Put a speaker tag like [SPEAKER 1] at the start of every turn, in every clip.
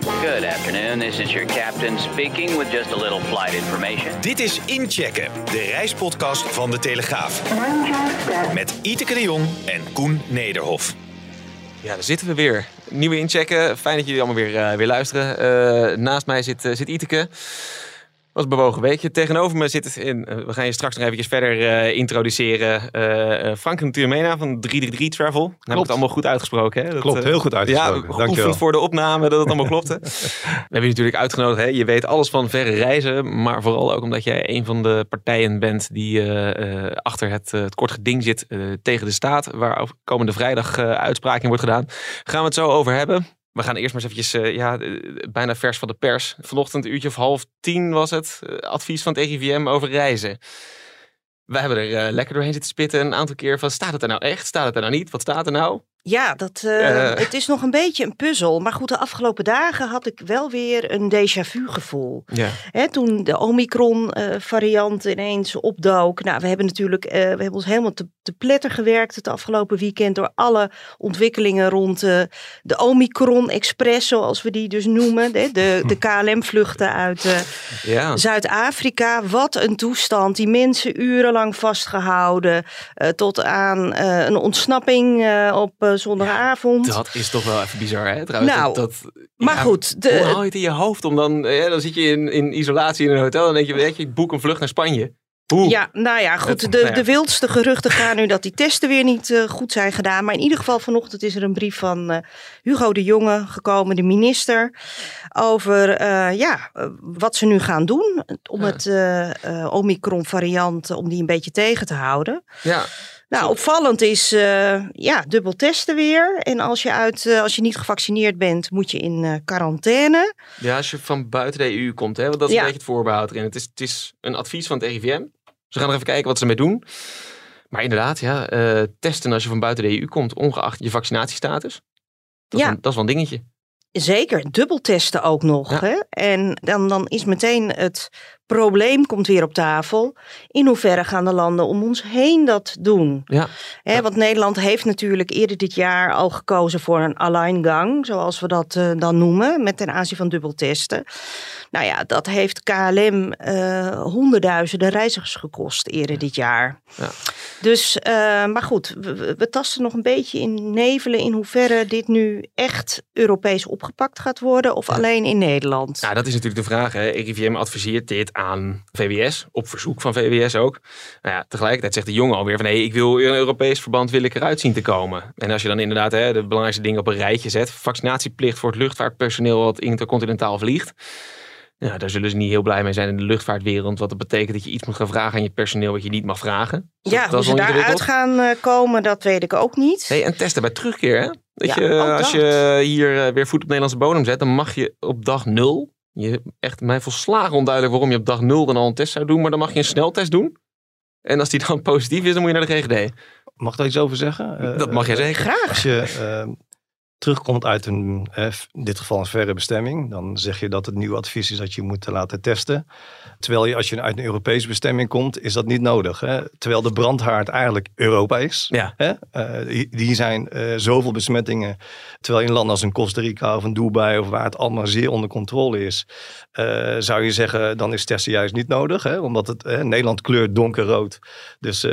[SPEAKER 1] Good afternoon, this is your captain speaking with just a little flight information.
[SPEAKER 2] Dit is Inchecken, de reispodcast van De Telegraaf. Met Iteke de Jong en Koen Nederhof.
[SPEAKER 3] Ja, daar zitten we weer. Nieuwe inchecken. Fijn dat jullie allemaal weer, eh, weer luisteren. Eh, naast mij zit, uh, zit Iteke was bewogen weekje. Tegenover me zit, in, uh, we gaan je straks nog even verder uh, introduceren. Uh, Frank Turmena van 333 Travel. Dan heb ik het allemaal goed uitgesproken. Hè?
[SPEAKER 4] Dat, klopt, heel goed uitgesproken.
[SPEAKER 3] Ja, geoefend voor de opname dat het allemaal klopte. we hebben je natuurlijk uitgenodigd. Hè? Je weet alles van verre reizen. Maar vooral ook omdat jij een van de partijen bent die achter het, het kort geding zit tegen de staat. Waar komende vrijdag uitspraak in wordt gedaan. Gaan we het zo over hebben. We gaan eerst maar eens eventjes, uh, ja, bijna vers van de pers. Vanochtend uurtje of half tien was het. Uh, advies van het RIVM over reizen. We hebben er lekker doorheen zitten spitten een aantal keer van, staat het er nou echt? Staat het er nou niet? Wat staat er nou?
[SPEAKER 5] Ja, dat, uh, het is nog een beetje een puzzel. Maar goed, de afgelopen dagen had ik wel weer een déjà vu gevoel.
[SPEAKER 3] Ja.
[SPEAKER 5] Hè, toen de Omicron uh, variant ineens opdook. Nou, we hebben natuurlijk we hebben ons helemaal te, te pletter gewerkt het afgelopen weekend. Door alle ontwikkelingen rond de Omicron Express, zoals we die dus noemen. De, de, de KLM-vluchten uit
[SPEAKER 3] ja.
[SPEAKER 5] Zuid-Afrika. Wat een toestand. Die mensen urenlang vastgehouden. tot aan een ontsnapping op zondagavond.
[SPEAKER 3] Ja, dat is toch wel even bizar, hè? Trouwens,
[SPEAKER 5] nou,
[SPEAKER 3] dat, dat,
[SPEAKER 5] maar
[SPEAKER 3] ja,
[SPEAKER 5] goed. De,
[SPEAKER 3] hoe haal je het in je hoofd om dan... Ja, dan zit je in, in isolatie in een hotel en denk je, weet je, ik boek een vlucht naar Spanje. Hoe?
[SPEAKER 5] Ja, nou ja, goed. De,
[SPEAKER 3] nou ja.
[SPEAKER 5] de wildste geruchten gaan nu dat die testen weer niet eh, goed zijn gedaan. Maar in ieder geval vanochtend is er een brief van eh, Hugo de Jonge gekomen, de minister. Over eh, ja, eh, wat ze nu gaan doen om het eh, eh, Omicron variant, om die een beetje tegen te houden.
[SPEAKER 3] Ja,
[SPEAKER 5] Nou, opvallend is eh, ja, dubbel testen weer. En als je, uit, eh, als je niet gevaccineerd bent, moet je in eh, quarantaine.
[SPEAKER 3] ja, als je van buiten de EU komt, hè, want dat is
[SPEAKER 5] Ja.
[SPEAKER 3] een beetje het voorbehoud erin. Het is, het is een advies van het RIVM. Ze gaan er even kijken wat ze ermee doen. Maar inderdaad, ja, testen als je van buiten de EU komt, ongeacht je vaccinatiestatus. Dat,
[SPEAKER 5] Ja.
[SPEAKER 3] is, een, dat is wel een dingetje.
[SPEAKER 5] Zeker, dubbel testen ook nog.
[SPEAKER 3] Ja.
[SPEAKER 5] Hè? En dan, dan is meteen het probleem komt weer op tafel. In hoeverre gaan de landen om ons heen dat doen?
[SPEAKER 3] Ja. Ja.
[SPEAKER 5] Want Nederland heeft natuurlijk eerder dit jaar al gekozen voor een alleingang, zoals we dat eh, dan noemen, met ten aanzien van dubbel testen. Nou ja, dat heeft KLM eh, honderdduizenden reizigers gekost eerder dit jaar.
[SPEAKER 3] Ja.
[SPEAKER 5] Dus, eh, maar goed, we, tasten nog een beetje in nevelen in hoeverre dit nu echt Europees opgepakt gaat worden of alleen in Nederland.
[SPEAKER 3] Nou, dat is natuurlijk de vraag. Hè. RIVM adviseert dit aan VWS, op verzoek van VWS ook. Nou ja, tegelijkertijd zegt de jongen alweer van... hé, ik wil in een Europees verband wil ik eruit zien te komen. En als je dan inderdaad hè, de belangrijkste dingen op een rijtje zet... vaccinatieplicht voor het luchtvaartpersoneel wat intercontinentaal vliegt... Ja, daar zullen ze niet heel blij mee zijn in de luchtvaartwereld. Wat dat betekent dat je iets moet gaan vragen aan je personeel wat je niet mag vragen. Dus
[SPEAKER 5] ja,
[SPEAKER 3] dat
[SPEAKER 5] hoe
[SPEAKER 3] is
[SPEAKER 5] ze daaruit gaan eh, komen, dat weet ik ook niet.
[SPEAKER 3] Hey, en testen bij terugkeer, hè? Dat
[SPEAKER 5] Ja,
[SPEAKER 3] je, als
[SPEAKER 5] dat.
[SPEAKER 3] je hier eh, weer voet op Nederlandse bodem zet, dan mag je op dag nul. Je echt mij volslagen onduidelijk waarom je op dag nul dan al een test zou doen, maar dan mag je een sneltest doen. En als die dan positief is, dan moet je naar de GGD.
[SPEAKER 4] Mag ik daar iets over zeggen? Eh,
[SPEAKER 3] Dat mag jij
[SPEAKER 4] eh,
[SPEAKER 3] zeker.
[SPEAKER 5] Graag.
[SPEAKER 4] Als je eh, terugkomt uit een, eh, in dit geval een verre bestemming, dan zeg je dat het nieuwe advies is dat je moet laten testen. Terwijl je als je uit een Europese bestemming komt, is dat niet nodig. Hè? Terwijl de brandhaard eigenlijk Europa is.
[SPEAKER 3] Ja.
[SPEAKER 4] Hè? Eh, die- die zijn eh, zoveel besmettingen. Terwijl in landen als een Costa Rica of een Dubai of waar het allemaal zeer onder controle is, zou je zeggen dan is testen juist niet nodig. Hè? Omdat het, Nederland kleurt donkerrood. Dus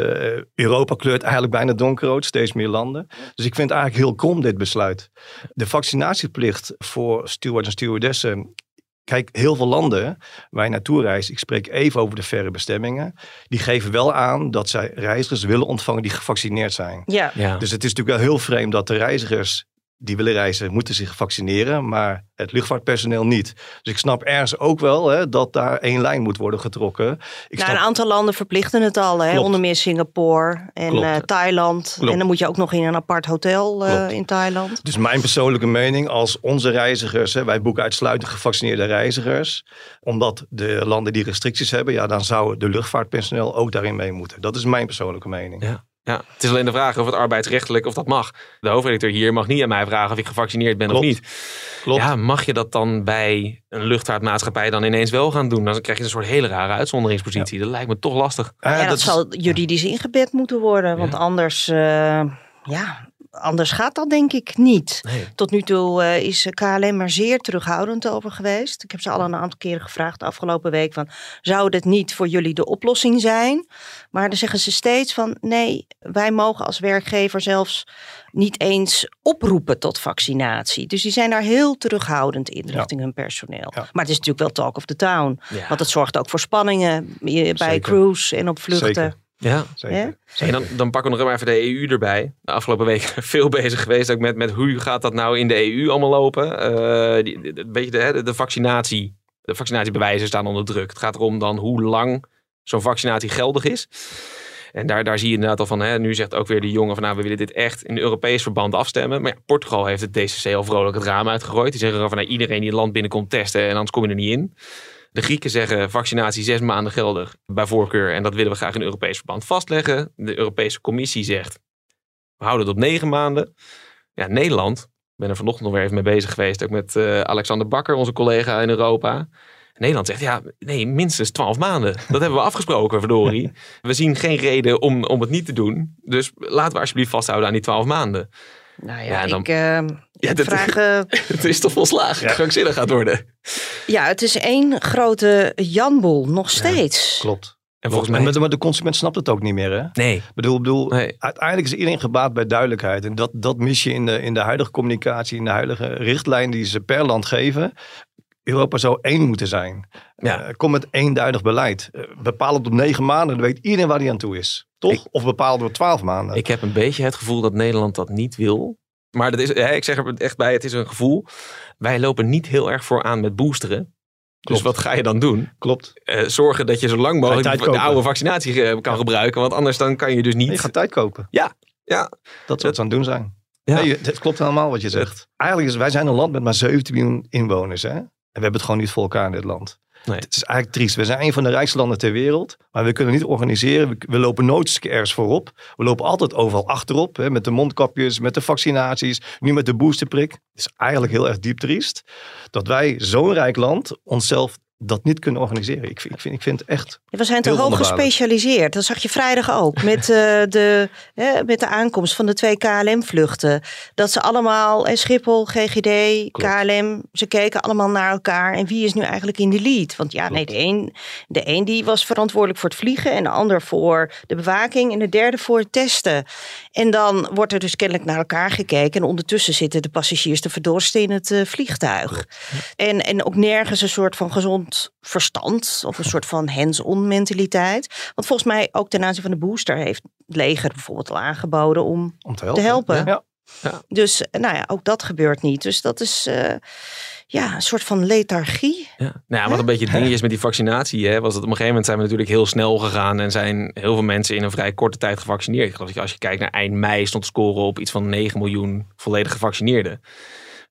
[SPEAKER 4] Europa kleurt eigenlijk bijna donkerrood, steeds meer landen. Dus ik vind het eigenlijk heel krom dit besluit. De vaccinatieplicht voor stewards en stewardessen. Kijk, heel veel landen waar je naartoe reist, ik spreek even over de verre bestemmingen, die geven wel aan dat zij reizigers willen ontvangen die gevaccineerd zijn.
[SPEAKER 5] Ja,
[SPEAKER 3] Ja.
[SPEAKER 4] Dus het is natuurlijk wel heel vreemd dat de reizigers die willen reizen, moeten zich vaccineren, maar het luchtvaartpersoneel niet. Dus ik snap ergens ook wel hè, dat daar één lijn moet worden getrokken. Ik
[SPEAKER 5] Nou,
[SPEAKER 4] snap,
[SPEAKER 5] een aantal landen verplichten het al, hè?
[SPEAKER 4] Klopt.
[SPEAKER 5] onder meer Singapore en eh, Thailand.
[SPEAKER 4] Klopt.
[SPEAKER 5] En dan moet je ook nog in een apart hotel eh, in Thailand.
[SPEAKER 4] Dus mijn persoonlijke mening, als onze reizigers, hè, wij boeken uitsluitend gevaccineerde reizigers, omdat de landen die restricties hebben, ja, dan zou de luchtvaartpersoneel ook daarin mee moeten. Dat is mijn persoonlijke mening.
[SPEAKER 3] Ja. Ja, het is alleen de vraag of het arbeidsrechtelijk of dat mag. De hoofdredacteur hier mag niet aan mij vragen of ik gevaccineerd ben
[SPEAKER 4] Klopt.
[SPEAKER 3] of niet.
[SPEAKER 4] Klopt.
[SPEAKER 3] Ja, mag je dat dan bij een luchtvaartmaatschappij dan ineens wel gaan doen? Dan krijg je een soort hele rare uitzonderingspositie. Dat lijkt me toch lastig.
[SPEAKER 5] Ja, dat,
[SPEAKER 4] is-
[SPEAKER 5] zal juridisch ingebed moeten worden, want
[SPEAKER 3] Ja.
[SPEAKER 5] anders, eh, ja, anders gaat dat denk ik niet.
[SPEAKER 3] Nee.
[SPEAKER 5] Tot nu toe eh, is KLM er zeer terughoudend over geweest. Ik heb ze al een aantal keren gevraagd de afgelopen week van, zou dit niet voor jullie de oplossing zijn? Maar dan zeggen ze steeds van, nee, wij mogen als werkgever zelfs niet eens oproepen tot vaccinatie. Dus die zijn daar heel terughoudend in
[SPEAKER 4] Ja.
[SPEAKER 5] richting hun personeel.
[SPEAKER 4] Ja.
[SPEAKER 5] Maar het is natuurlijk wel talk of the town.
[SPEAKER 3] Ja.
[SPEAKER 5] Want het zorgt ook voor spanningen eh, bij
[SPEAKER 4] Zeker.
[SPEAKER 5] cruise en op vluchten.
[SPEAKER 4] Zeker.
[SPEAKER 3] Ja.
[SPEAKER 4] Zeker.
[SPEAKER 3] En dan, dan pakken we nog even de EU erbij. De afgelopen week veel bezig geweest ook met, met hoe gaat dat nou in de EU allemaal lopen. Eh, die, een beetje de, de, de vaccinatie, de vaccinatiebewijzen staan onder druk. Het gaat erom dan hoe lang zo'n vaccinatie geldig is. En daar, daar zie je inderdaad al van, hè, nu zegt ook weer de jongen van nou, we willen dit echt in Europees verband afstemmen. Maar ja, Portugal heeft het DCC al vrolijk het raam uitgegooid. Die zeggen van nou, iedereen die het land binnenkomt testen en anders kom je er niet in. De Grieken zeggen vaccinatie zes maanden geldig bij voorkeur. En dat willen we graag in Europees verband vastleggen. De Europese Commissie zegt we houden het op negen maanden. Ja, Nederland, ik ben er vanochtend nog weer even mee bezig geweest. Ook met eh, Alexander Bakker, onze collega in Europa. Nederland zegt ja, nee, minstens twaalf maanden. Dat hebben we afgesproken, verdorie. We zien geen reden om, om het niet te doen. Dus laten we alsjeblieft vasthouden aan die twaalf maanden.
[SPEAKER 5] Nou ja,
[SPEAKER 3] Ja, dan-
[SPEAKER 5] ik, eh,
[SPEAKER 3] Ja, dat-
[SPEAKER 5] eh,
[SPEAKER 3] Het is toch volslagen
[SPEAKER 4] Ja.
[SPEAKER 3] krankzinnig gaat worden.
[SPEAKER 5] ja, het is één grote janboel, nog steeds.
[SPEAKER 4] Klopt.
[SPEAKER 3] En volgens
[SPEAKER 4] En
[SPEAKER 3] mij...
[SPEAKER 4] met- maar de consument snapt het ook niet meer. Hè?
[SPEAKER 3] Nee,
[SPEAKER 4] Ik bedoel, ik bedoel
[SPEAKER 3] Nee.
[SPEAKER 4] uiteindelijk is iedereen gebaat bij duidelijkheid. En dat, dat mis je in de, in de huidige communicatie, in de huidige richtlijn die ze per land geven. Europa zou één moeten zijn.
[SPEAKER 3] Ja.
[SPEAKER 4] Eh, kom met eenduidig beleid. Eh, bepaal het op negen maanden, dan weet iedereen waar hij aan toe is. Toch?
[SPEAKER 3] Ik-
[SPEAKER 4] of bepaal het op twaalf maanden.
[SPEAKER 3] Ik heb een beetje het gevoel dat Nederland dat niet wil. Maar dat is, hè, ik zeg er echt bij, het is een gevoel. Wij lopen niet heel erg voor aan met boosteren. Dus wat ga je dan doen?
[SPEAKER 4] Klopt.
[SPEAKER 3] Eh, zorgen dat je zo lang mogelijk de oude vaccinatie eh, kan gebruiken. Want anders dan kan je dus niet...
[SPEAKER 4] Je gaat tijd kopen.
[SPEAKER 3] Ja, ja.
[SPEAKER 4] Dat is wat aan het doen zijn.
[SPEAKER 3] Ja.
[SPEAKER 4] Nee, het klopt helemaal wat je zegt. Eigenlijk is wij zijn een land met maar 17 miljoen inwoners. Hè? En we hebben het gewoon niet voor elkaar in dit land. Het is eigenlijk triest. We zijn een van de rijkste landen ter wereld. Maar we kunnen niet organiseren. We, lopen nooit ergens voorop. We lopen altijd overal achterop. Hè? Met de mondkapjes, met de vaccinaties. Nu met de boosterprik. Het is eigenlijk heel erg diep triest. Dat wij zo'n rijk land onszelf dat niet kunnen organiseren. Ik, vind- ik, vind, ik vind het echt...
[SPEAKER 5] We zijn te hoog gespecialiseerd. Dat zag je vrijdag ook met, eh, de, hè, met de aankomst van de twee KLM-vluchten. Dat ze allemaal, eh, Schiphol, GGD, KLM, ze keken allemaal naar elkaar. En wie is nu eigenlijk in de lead? Want ja, nee, de een, de een die was verantwoordelijk voor het vliegen. En de ander voor de bewaking. En de derde voor het testen. En dan wordt er dus kennelijk naar elkaar gekeken. En ondertussen zitten de passagiers te verdorsten in het eh, vliegtuig. En, en ook nergens een soort van gezond verstand of een soort van hands-on mentaliteit. Want volgens mij ook ten aanzien van de booster heeft het leger bijvoorbeeld al aangeboden om
[SPEAKER 4] Om te helpen.
[SPEAKER 5] te helpen.
[SPEAKER 4] Ja.
[SPEAKER 5] Dus eh, nou ja, ook dat gebeurt niet. Dus dat is eh, ja, een soort van lethargie.
[SPEAKER 3] Ja. Nou ja, wat een beetje het ding is met die vaccinatie, hè, was dat op een gegeven moment zijn we natuurlijk heel snel gegaan en zijn heel veel mensen in een vrij korte tijd gevaccineerd. Ik geloof dat als je kijkt naar eind mei stond de score op iets van 9 miljoen volledig gevaccineerden.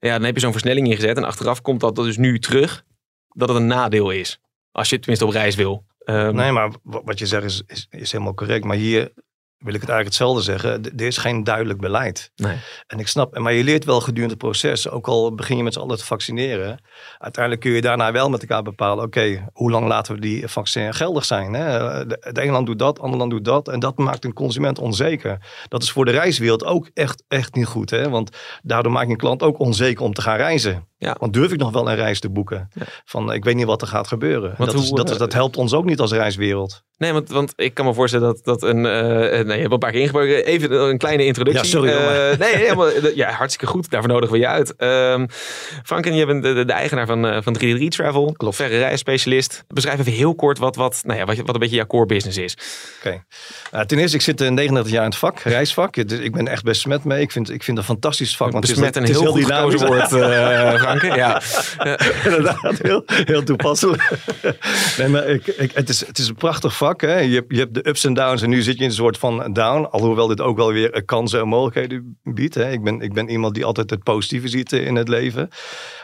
[SPEAKER 3] Ja, dan heb je zo'n versnelling ingezet en achteraf komt dat dus nu terug dat het een nadeel is. Als je tenminste op reis wil. Ehm,
[SPEAKER 4] Nee, maar wa- wat je zegt is, is helemaal correct. Maar hier wil ik het eigenlijk hetzelfde zeggen. Er is geen duidelijk beleid.
[SPEAKER 3] Nee.
[SPEAKER 4] En ik snap, maar je leert wel gedurende het proces. Ook al begin je met z'n allen te vaccineren. Uiteindelijk kun je daarna wel met elkaar bepalen. Oké, hoe lang laten we die vaccin geldig zijn? Hè? Het ene land doet dat, het andere land doet dat. En dat maakt een consument onzeker. Dat is voor de reiswereld ook echt, echt niet goed. Hè? Want daardoor maak je een klant ook onzeker om te gaan reizen.
[SPEAKER 3] Ja.
[SPEAKER 4] Want durf ik nog wel een reis te boeken? Van ik weet niet wat er gaat gebeuren. Dat, is,
[SPEAKER 3] hoe,
[SPEAKER 4] dat, is,
[SPEAKER 3] eh,
[SPEAKER 4] dat helpt ons ook niet als reiswereld.
[SPEAKER 3] Nee, want, want ik kan me voorstellen dat, dat een... eh eh, nee, je hebt een paar keer ingebroken. Even een kleine introductie.
[SPEAKER 4] Ja, sorry,
[SPEAKER 3] Eh, nee, helemaal, eh, ja, hartstikke goed. Daarvoor nodigen we je uit. Ehm Frank, en je bent de, de, eigenaar van, eh, van 3D Travel. Klopt. Verre reisspecialist. Beschrijf even heel kort wat, wat, nou ja, wat, wat een beetje jouw core business is.
[SPEAKER 4] Oké. Nou, ten eerste, ik zit eh, 39 jaar in het vak, reisvak. Dus ik ben echt besmet mee. Ik vind, ik vind het een fantastisch vak. Want
[SPEAKER 3] Besmet een
[SPEAKER 4] het is,
[SPEAKER 3] heel,
[SPEAKER 4] het is
[SPEAKER 3] goed
[SPEAKER 4] dynamisch.
[SPEAKER 3] woord, eh Frank. Ja.
[SPEAKER 4] Inderdaad, heel, heel toepasselijk. nee, maar ik, ik, het, is, het is een prachtig vak. Hè? Je, hebt- je hebt de ups en downs en nu zit je in een soort van down. Alhoewel dit ook wel weer kansen en mogelijkheden biedt. Hè? Ik, ben, ik ben iemand die altijd het positieve ziet eh, in het leven.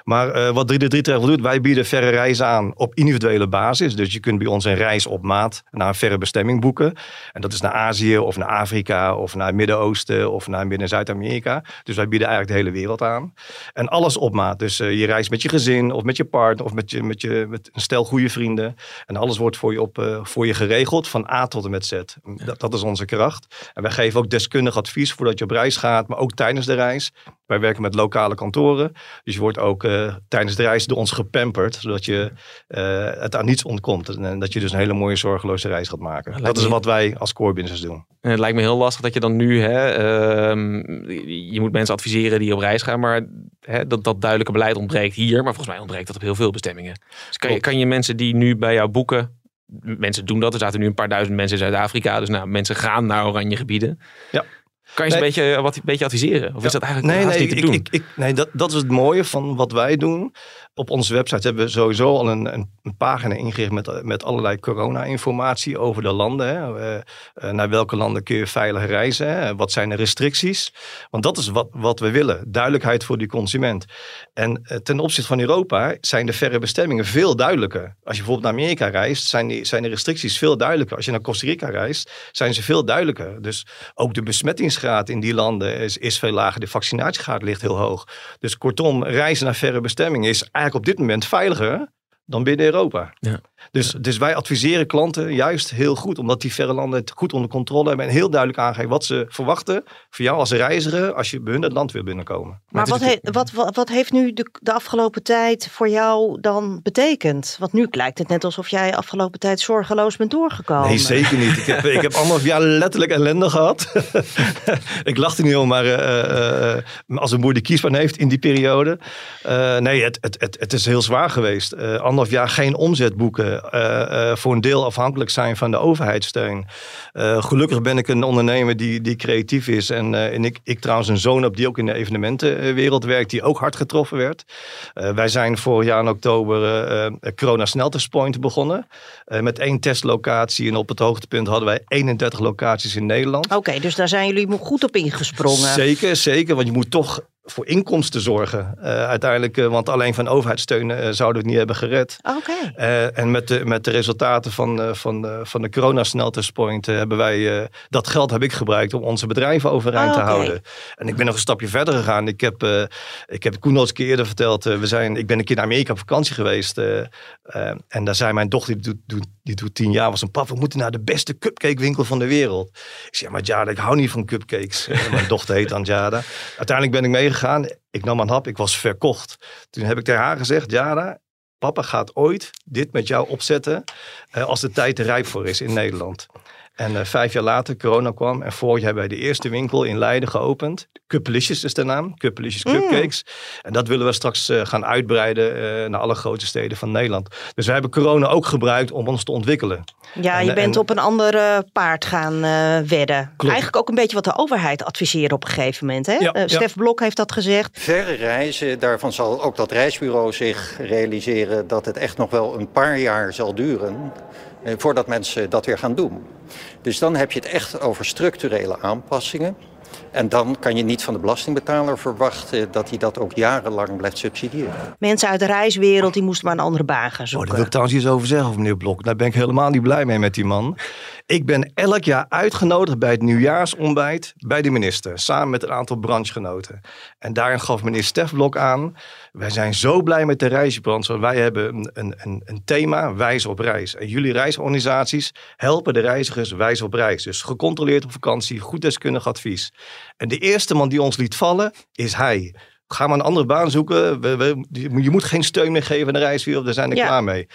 [SPEAKER 4] Maar eh, wat 3D Travel doet, wij bieden verre reizen aan op individuele basis. Dus je kunt bij ons een reis op maat naar een verre bestemming boeken. En dat is naar Azië of naar Afrika of naar het Midden-Oosten of naar Midden- en Zuid-Amerika. Dus wij bieden eigenlijk de hele wereld aan. En alles op maat. Dus eh, je reist met je gezin of met je partner of met, je, met, je, met een stel goede vrienden. En alles wordt voor je, op, voor je geregeld van A tot en met Z. Dat, dat is onze En wij geven ook deskundig advies voordat je op reis gaat, maar ook tijdens de reis. Wij werken met lokale kantoren. Dus je wordt ook eh, tijdens de reis door ons gepamperd, zodat je eh, het aan niets ontkomt. En, dat je dus een hele mooie zorgeloze reis gaat maken.
[SPEAKER 3] lijkt
[SPEAKER 4] Dat is
[SPEAKER 3] me-
[SPEAKER 4] wat wij als core business doen.
[SPEAKER 3] En het lijkt me heel lastig dat je dan nu, hè, ehm, je moet mensen adviseren die op reis gaan, maar hè, dat, dat duidelijke beleid ontbreekt hier. Maar volgens mij ontbreekt dat op heel veel bestemmingen. Dus kan je, kan je mensen die nu bij jou boeken, mensen doen dat, er zaten nu een paar duizend mensen in Zuid-Afrika, dus nou, mensen gaan naar oranje gebieden.
[SPEAKER 4] Ja.
[SPEAKER 3] Kan je ze
[SPEAKER 4] Nee.
[SPEAKER 3] een, beetje, wat, een beetje adviseren? Of is dat eigenlijk
[SPEAKER 4] Nee, nee,
[SPEAKER 3] niet te
[SPEAKER 4] ik,
[SPEAKER 3] doen?
[SPEAKER 4] ik, ik, nee dat, dat is het mooie van wat wij doen. Op onze website hebben we sowieso al een, een, een pagina ingericht met, met allerlei corona-informatie over de landen. Hè. Eh, eh, naar welke landen kun je veilig reizen? Hè. Wat zijn de restricties? Want dat is wat, wat we willen. Duidelijkheid voor die consument. En eh, ten opzichte van Europa zijn de verre bestemmingen veel duidelijker. Als je bijvoorbeeld naar Amerika reist, zijn, die, zijn de restricties veel duidelijker. Als je naar Costa Rica reist, zijn ze veel duidelijker. Dus ook de besmettingsgraad in die landen is, is veel lager. De vaccinatiegraad ligt heel hoog. Dus kortom, reizen naar verre bestemmingen is eigenlijk op dit moment veiliger dan binnen Europa.
[SPEAKER 3] Ja.
[SPEAKER 4] Dus, dus wij adviseren klanten juist heel goed, omdat die verre landen het goed onder controle hebben en heel duidelijk aangeven wat ze verwachten voor jou als reiziger als je bij hun het land wil binnenkomen.
[SPEAKER 5] Maar wat, he- wat, wat, wat heeft nu de, de afgelopen tijd voor jou dan betekend? Want nu lijkt het net alsof jij afgelopen tijd zorgeloos bent doorgekomen.
[SPEAKER 4] Nee, zeker niet. Ik heb, ik heb anderhalf jaar letterlijk ellende gehad. ik lach er niet om, maar eh, eh, eh, als een boer die kiesbaan heeft in die periode. eh, nee, het, het, het, het is heel zwaar geweest. Eh anderhalf jaar geen omzet boeken. Eh, eh, voor een deel afhankelijk zijn van de overheidssteun. Eh, gelukkig ben ik een ondernemer die, die creatief is. En, eh, en ik, ik trouwens een zoon heb die ook in de evenementenwereld werkt. Die ook hard getroffen werd. Eh, wij zijn vorig jaar in oktober eh, eh, Corona Sneltestpoint begonnen. Eh, met één testlocatie. En op het hoogtepunt hadden wij 31 locaties in Nederland.
[SPEAKER 5] Oké, dus daar zijn jullie goed op ingesprongen.
[SPEAKER 4] Zeker, zeker. Want je moet toch voor inkomsten zorgen. Eh, uiteindelijk, eh, want alleen van overheidssteun eh, zouden we het niet hebben gered.
[SPEAKER 5] Oké.
[SPEAKER 4] Eh, en met de, met de resultaten van, van, van de corona sneltestpoint eh, hebben wij, dat geld heb ik gebruikt om onze bedrijven overeind
[SPEAKER 5] Ah,
[SPEAKER 4] te
[SPEAKER 5] oké.
[SPEAKER 4] houden. En ik ben nog een stapje verder gegaan. Ik heb, ik heb Koen al eens een keer eerder verteld, we zijn, ik ben een keer naar Amerika op vakantie geweest. en daar zei mijn dochter, die doet, doet, die doet tien jaar, was een pap, we moeten naar de beste cupcake winkel van de wereld. Ik zeg, maar Jada, ik hou niet van cupcakes. Mijn dochter heet dan Jada. Uiteindelijk ben ik meegegaan. Ik nam een hap, ik was verkocht. Toen heb ik tegen haar gezegd, Jada, papa gaat ooit dit met jou opzetten eh, als de tijd er rijp voor is in Nederland. En eh, vijf jaar later, corona kwam en vorig jaar hebben wij de eerste winkel in Leiden geopend. Cuppelicious is de naam, Cuppelicious Cupcakes. En dat willen we straks eh, gaan uitbreiden eh, naar alle grote steden van Nederland. Dus we hebben corona ook gebruikt om ons te ontwikkelen.
[SPEAKER 5] Ja,
[SPEAKER 4] En-
[SPEAKER 5] je bent
[SPEAKER 4] en-
[SPEAKER 5] op een ander paard gaan eh, wedden.
[SPEAKER 4] Klopt.
[SPEAKER 5] Eigenlijk ook een beetje wat de overheid adviseert op een gegeven moment. Hè?
[SPEAKER 4] Ja, ja.
[SPEAKER 5] Stef Blok heeft dat gezegd.
[SPEAKER 6] Verre reizen, daarvan zal ook dat reisbureau zich realiseren dat het echt nog wel een paar jaar zal duren voordat mensen dat weer gaan doen. Dus dan heb je het echt over structurele aanpassingen. En dan kan je niet van de belastingbetaler verwachten dat hij dat ook jarenlang blijft subsidiëren.
[SPEAKER 5] Mensen uit de reiswereld die moesten maar een andere baan gaan
[SPEAKER 4] Oh,
[SPEAKER 5] zoeken.
[SPEAKER 4] daar wil ik trouwens iets over zeggen, meneer Blok. Daar ben ik helemaal niet blij mee met die man. Ik ben elk jaar uitgenodigd bij het nieuwjaarsontbijt bij de minister. Samen met een aantal branchegenoten. En daarin gaf meneer Stef Blok aan. Wij zijn zo blij met de reisbranche. Want wij hebben een, een, een, thema, wijs op reis. En jullie reisorganisaties helpen de reizigers wijs op reis. Dus gecontroleerd op vakantie, goed deskundig advies. En de eerste man die ons liet vallen is hij. Ga maar een andere baan zoeken. We, we, je moet geen steun meer geven aan de reiswereld. Daar zijn er
[SPEAKER 5] Ja.
[SPEAKER 4] klaar mee.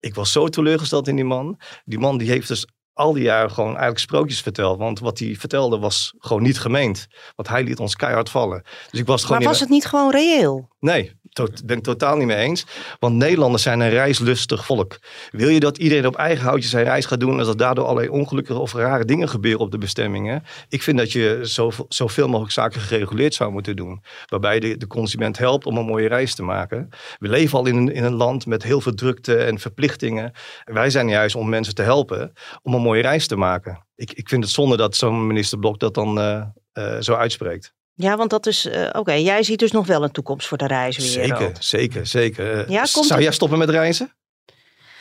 [SPEAKER 4] Ik was zo teleurgesteld in die man. Die man die heeft dus al die jaren gewoon eigenlijk sprookjes verteld. Want wat hij vertelde was gewoon niet gemeend. Want hij liet ons keihard vallen. Dus ik was gewoon
[SPEAKER 5] Maar was het niet gewoon reëel?
[SPEAKER 4] Nee, to ben ik totaal niet mee eens. Want Nederlanders zijn een reislustig volk. Wil je dat iedereen op eigen houtje zijn reis gaat doen... en dat daardoor allerlei ongelukkige of rare dingen gebeuren op de bestemmingen? Ik vind dat je zoveel, zoveel mogelijk zaken gereguleerd zou moeten doen. Waarbij de, de consument helpt om een mooie reis te maken. We leven al in een, in een land met heel veel drukte en verplichtingen. Wij zijn juist om mensen te helpen om een mooie reis te maken. Ik, ik vind het zonde dat zo'n minister Blok dat dan eh, eh, zo uitspreekt.
[SPEAKER 5] Ja, want dat is... eh, Oké, jij ziet dus nog wel een toekomst voor de reiswereld.
[SPEAKER 4] Zeker, zeker, zeker. Eh,
[SPEAKER 5] Ja, komt
[SPEAKER 4] Zou jij stoppen met reizen?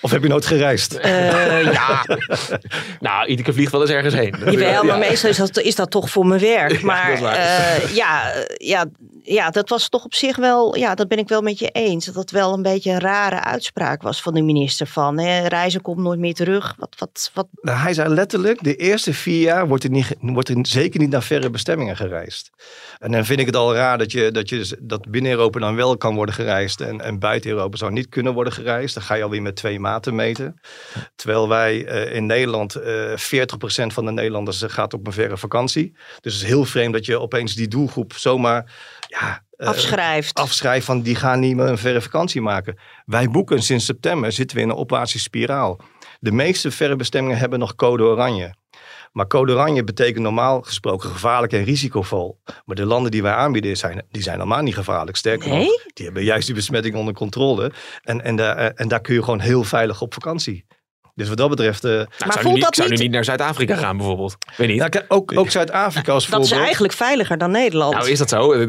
[SPEAKER 4] Of heb je nooit gereisd?
[SPEAKER 5] Eh, ja,
[SPEAKER 3] Nou, iedere vliegt wel eens ergens heen.
[SPEAKER 5] Jawel, maar meestal is dat, is dat toch voor mijn werk. Maar
[SPEAKER 3] waar.
[SPEAKER 5] eh, ja, ja, ja, dat was toch op zich wel, ja, dat ben ik wel met je eens. Dat dat wel een beetje een rare uitspraak was van de minister van hè, reizen komt nooit meer terug. Wat, wat, wat,
[SPEAKER 4] Nou, hij zei letterlijk, de eerste vier jaar wordt er, niet, wordt er zeker niet naar verre bestemmingen gereisd. En dan vind ik het al raar dat, je, dat, je, dat binnen Europa dan wel kan worden gereisd en, en buiten Europa zou niet kunnen worden gereisd. Dan ga je alweer met twee maten meten. Terwijl wij eh, in Nederland, eh 40% van de Nederlanders eh, gaat op een verre vakantie. Dus het is heel vreemd dat je opeens die doelgroep zomaar ja, eh,
[SPEAKER 5] afschrijft.
[SPEAKER 4] afschrijft van die gaan niet meer een verre vakantie maken. Wij boeken sinds september zitten we in een opwaartse spiraal. De meeste verre bestemmingen hebben nog code oranje. Maar code oranje betekent normaal gesproken gevaarlijk en risicovol. Maar de landen die wij aanbieden zijn, die zijn normaal niet gevaarlijk. Sterker
[SPEAKER 5] Nee?
[SPEAKER 4] nog, die hebben juist die besmetting onder controle. En, en, daar, eh, en daar kun je gewoon heel veilig op vakantie. Dus wat dat betreft...
[SPEAKER 3] Nou, ik
[SPEAKER 5] Maar
[SPEAKER 3] zou,
[SPEAKER 5] voelt
[SPEAKER 3] nu niet,
[SPEAKER 5] dat
[SPEAKER 3] ik zou nu
[SPEAKER 5] niet-
[SPEAKER 3] niet naar Zuid-Afrika gaan bijvoorbeeld. Ik weet niet.
[SPEAKER 4] nou, ook, ook Zuid-Afrika als
[SPEAKER 5] dat is
[SPEAKER 4] voorbeeld.
[SPEAKER 5] eigenlijk veiliger dan Nederland.
[SPEAKER 3] Nou, is dat zo?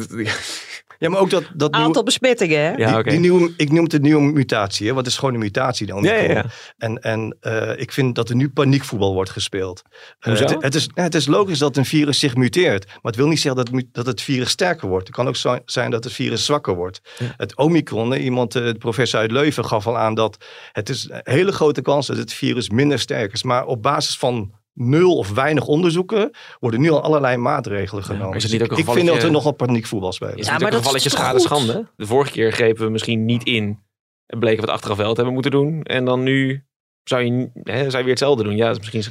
[SPEAKER 4] Ja, maar ook dat, dat nieuwe-
[SPEAKER 5] Aantal besmettingen, hè?
[SPEAKER 3] Ja,
[SPEAKER 4] die, nieuwe, ik noem het een nieuwe mutatie, hè, want het is gewoon een mutatie. Dan
[SPEAKER 3] Ja, ja, ja.
[SPEAKER 4] En, en eh, ik vind dat er nu paniekvoetbal wordt gespeeld. Eh,
[SPEAKER 3] Hoezo?
[SPEAKER 4] het, het, is, ja, het is logisch dat een virus zich muteert. Maar het wil niet zeggen dat, dat het virus sterker wordt. Het kan ook zo- zijn dat het virus zwakker wordt. Het Omicron, iemand, eh, de professor uit Leuven gaf al aan dat het is een hele grote kans dat het virus minder sterk is. Maar op basis van nul of weinig onderzoeken worden nu al allerlei maatregelen genomen.
[SPEAKER 3] is het
[SPEAKER 4] Dus
[SPEAKER 3] niet
[SPEAKER 4] ik,
[SPEAKER 3] ook een
[SPEAKER 4] ik vind
[SPEAKER 3] gevalletje-
[SPEAKER 4] dat we nogal paniekvoetbal spelen.
[SPEAKER 3] Is
[SPEAKER 5] Ja,
[SPEAKER 3] het
[SPEAKER 5] maar
[SPEAKER 3] een
[SPEAKER 5] dat is
[SPEAKER 3] gevalletje
[SPEAKER 5] toch
[SPEAKER 3] schade
[SPEAKER 5] goed?
[SPEAKER 3] schande? De vorige keer grepen we misschien niet in. En bleken we het achteraf wel te hebben moeten doen. En dan nu zou je, hè, zou je weer hetzelfde doen. Ja, misschien...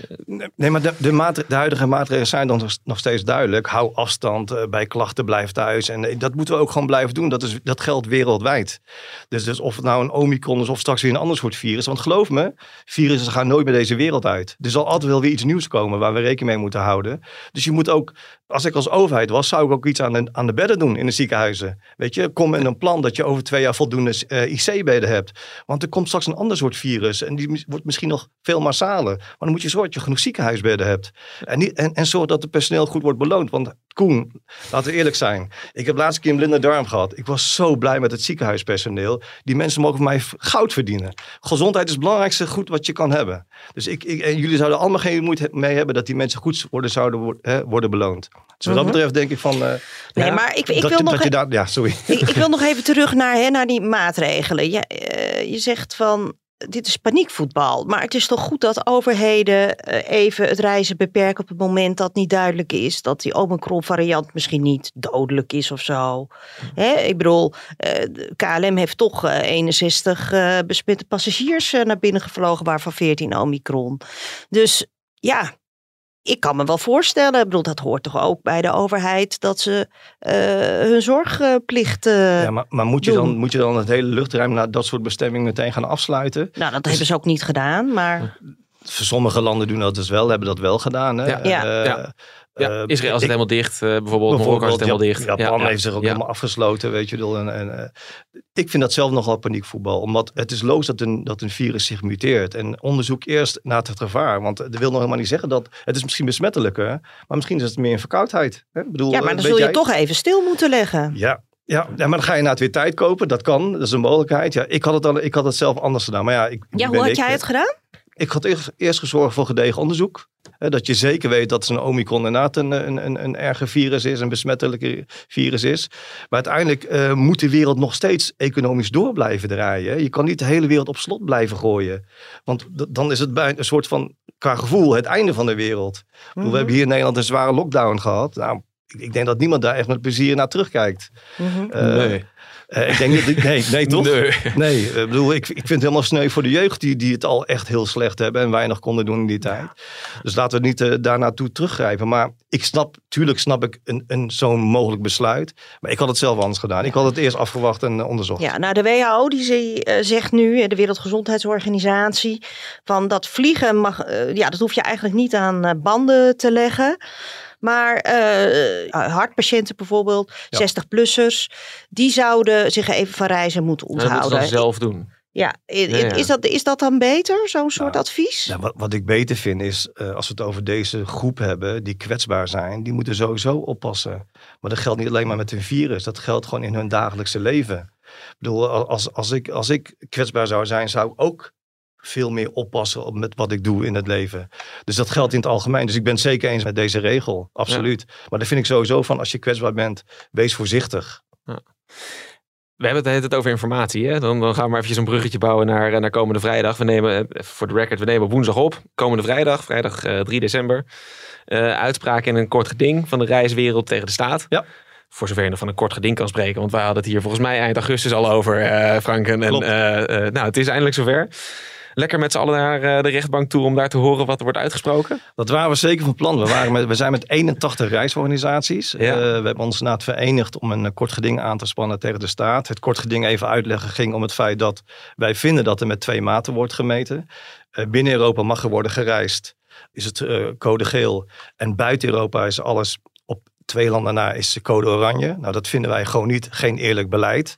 [SPEAKER 4] Nee, maar de, de, huidige maatregelen zijn dan nog- nog steeds duidelijk. Hou afstand, eh, bij klachten blijf thuis. En eh, dat moeten we ook gewoon blijven doen. Dat, is, dat geldt wereldwijd. Dus, dus of het nou een omicron is of straks weer een ander soort virus. Want geloof me, virussen gaan nooit meer deze wereld uit. Er zal altijd wel weer iets nieuws komen waar we rekening mee moeten houden. Dus je moet ook, als ik als overheid was, zou ik ook iets aan de, aan de bedden doen in de ziekenhuizen. Weet je, kom met een plan dat je over twee jaar voldoende eh, IC-bedden hebt. Want er komt straks een ander soort virus. En die wordt misschien nog veel massaler. Maar dan moet je zorgen dat je genoeg ziekenhuisbedden hebt. En, niet, en, en zorg dat het personeel goed wordt beloond. Want Koen, laten we eerlijk zijn. Ik heb laatst een keer een blinde darm gehad. Ik was zo blij met het ziekenhuispersoneel. Die mensen mogen van mij goud verdienen. Gezondheid is het belangrijkste goed wat je kan hebben. Dus ik, ik, en jullie zouden allemaal geen moeite mee hebben dat die mensen goed worden, zouden worden beloond. Dus wat dat betreft denk ik van... eh.
[SPEAKER 5] Nee,
[SPEAKER 4] ja,
[SPEAKER 5] maar ik- ik
[SPEAKER 4] dat,
[SPEAKER 5] wil
[SPEAKER 4] je-
[SPEAKER 5] nog
[SPEAKER 4] dat je
[SPEAKER 5] e-
[SPEAKER 4] daar, Ja, sorry.
[SPEAKER 5] Ik, ik wil nog even terug naar, hè, naar die maatregelen. Je, eh, je zegt van, dit is paniekvoetbal. Maar het is toch goed dat overheden eh, even het reizen beperken op het moment dat niet duidelijk is dat die Omicron variant misschien niet dodelijk is of zo. Hè, ik bedoel, KLM heeft toch eh, 61 eh, besmette passagiers naar binnen gevlogen, waarvan 14 Omicron. Dus ja, ik kan me wel voorstellen, ik bedoel, dat hoort toch ook bij de overheid, dat ze eh, hun zorgplicht. eh,
[SPEAKER 4] Ja, maar, maar moet, je dan, moet je dan het hele luchtruim naar dat soort bestemmingen meteen gaan afsluiten?
[SPEAKER 5] Nou, dat hebben ze ook niet gedaan, maar
[SPEAKER 4] Sommige landen doen dat dus wel, hebben dat wel gedaan. Hè?
[SPEAKER 3] Ja.
[SPEAKER 5] Ja.
[SPEAKER 4] Eh,
[SPEAKER 3] Ja. Ja,
[SPEAKER 4] eh,
[SPEAKER 3] Israël zit
[SPEAKER 4] ik-
[SPEAKER 3] helemaal dicht. eh, bijvoorbeeld Marokko zit helemaal dicht.
[SPEAKER 4] Japan
[SPEAKER 3] Ja,
[SPEAKER 4] heeft zich ook
[SPEAKER 3] ja.
[SPEAKER 4] helemaal afgesloten, weet je wel. En, en, eh, ik vind dat zelf nogal paniekvoetbal. Omdat het is logisch dat een, dat een virus zich muteert. En onderzoek eerst naar het gevaar. Want dat wil nog helemaal niet zeggen dat... Het is misschien besmettelijker, maar misschien is het meer een verkoudheid. Hè? Bedoel,
[SPEAKER 5] ja, maar
[SPEAKER 4] eh,
[SPEAKER 5] dan
[SPEAKER 4] weet
[SPEAKER 5] zul je
[SPEAKER 4] jij-
[SPEAKER 5] toch even stil moeten leggen.
[SPEAKER 4] Ja, ja, maar dan ga je na het weer tijd kopen. Dat kan, dat is een mogelijkheid. Ja, ik, had het al, ik had het zelf anders gedaan. Maar ja, ik,
[SPEAKER 5] Ja,
[SPEAKER 4] ben
[SPEAKER 5] hoe had
[SPEAKER 4] ik,
[SPEAKER 5] jij het gedaan?
[SPEAKER 4] Ik had eerst, eerst gezorgd voor gedegen onderzoek. Hè, dat je zeker weet dat zo'n Omicron inderdaad een, een, een, een erger virus is, een besmettelijke virus is. Maar uiteindelijk eh, moet de wereld nog steeds economisch door blijven draaien. hè. Je kan niet de hele wereld op slot blijven gooien. Want dan is het bij een soort van, qua gevoel, het einde van de wereld. We hebben hier in Nederland een zware lockdown gehad. Nou, ik, ik denk dat niemand daar echt met plezier naar terugkijkt.
[SPEAKER 5] Mhm.
[SPEAKER 4] Eh,
[SPEAKER 3] nee.
[SPEAKER 4] Eh, ik denk dat, nee, nee toch?
[SPEAKER 3] Nee.
[SPEAKER 4] Nee, ik bedoel, ik, ik vind het helemaal sneu voor de jeugd die, die het al echt heel slecht hebben en weinig konden doen in die tijd. Dus laten we niet uh, daar naartoe teruggrijpen. Maar ik snap, tuurlijk snap ik een, een, zo'n mogelijk besluit. Maar ik had het zelf anders gedaan. Ik had het eerst afgewacht en uh, onderzocht.
[SPEAKER 5] Ja, nou de WHO die ze, uh, zegt nu, de Wereldgezondheidsorganisatie, van dat vliegen mag, ja, dat hoef je eigenlijk niet aan banden te leggen. Maar uh, hartpatiënten bijvoorbeeld, ja. 60-plussers, die zouden zich even van reizen moeten onthouden.
[SPEAKER 3] Dat moeten ze zelf doen.
[SPEAKER 5] Ja, is, ja, ja. is, dat, is dat dan beter, zo'n soort
[SPEAKER 4] nou,
[SPEAKER 5] advies?
[SPEAKER 4] Nou, wat, wat ik beter vind is, uh, als we het over deze groep hebben, die kwetsbaar zijn, die moeten sowieso oppassen. Maar dat geldt niet alleen maar met een virus, dat geldt gewoon in hun dagelijkse leven. Ik bedoel, als, als, ik, als ik kwetsbaar zou zijn, zou ik ook veel meer oppassen met wat ik doe in het leven. Dus dat geldt in het algemeen. Dus ik ben het zeker eens met deze regel. Absoluut. Ja. Maar dan vind ik sowieso van als je kwetsbaar bent, wees voorzichtig.
[SPEAKER 3] Ja. We hebben het het over informatie. Hè? Dan, dan gaan we maar eventjes een bruggetje bouwen naar, naar komende vrijdag. We nemen, voor de record, we nemen woensdag op. Komende vrijdag, vrijdag uh, 3 december. Uh, uitspraak in een kort geding van de reiswereld tegen de staat.
[SPEAKER 4] Ja.
[SPEAKER 3] Voor zover je nog van een kort geding kan spreken. Want wij hadden het hier volgens mij eind augustus al over, uh, Frank. En, en nou, het is eindelijk zover lekker met z'n allen naar de rechtbank toe om daar te horen wat er wordt uitgesproken?
[SPEAKER 4] Dat waren we zeker van plan. We, waren met, we zijn met 81 reisorganisaties. Ja. Uh, we hebben ons inderdaad verenigd om een kort geding aan te spannen tegen de staat. Het kort geding even uitleggen ging om het feit dat wij vinden dat er met twee maten wordt gemeten. Uh, binnen Europa mag er worden gereisd. Is het uh, code geel. En buiten Europa is alles op twee landen na is de code oranje. Nou, dat vinden wij gewoon niet, geen eerlijk beleid.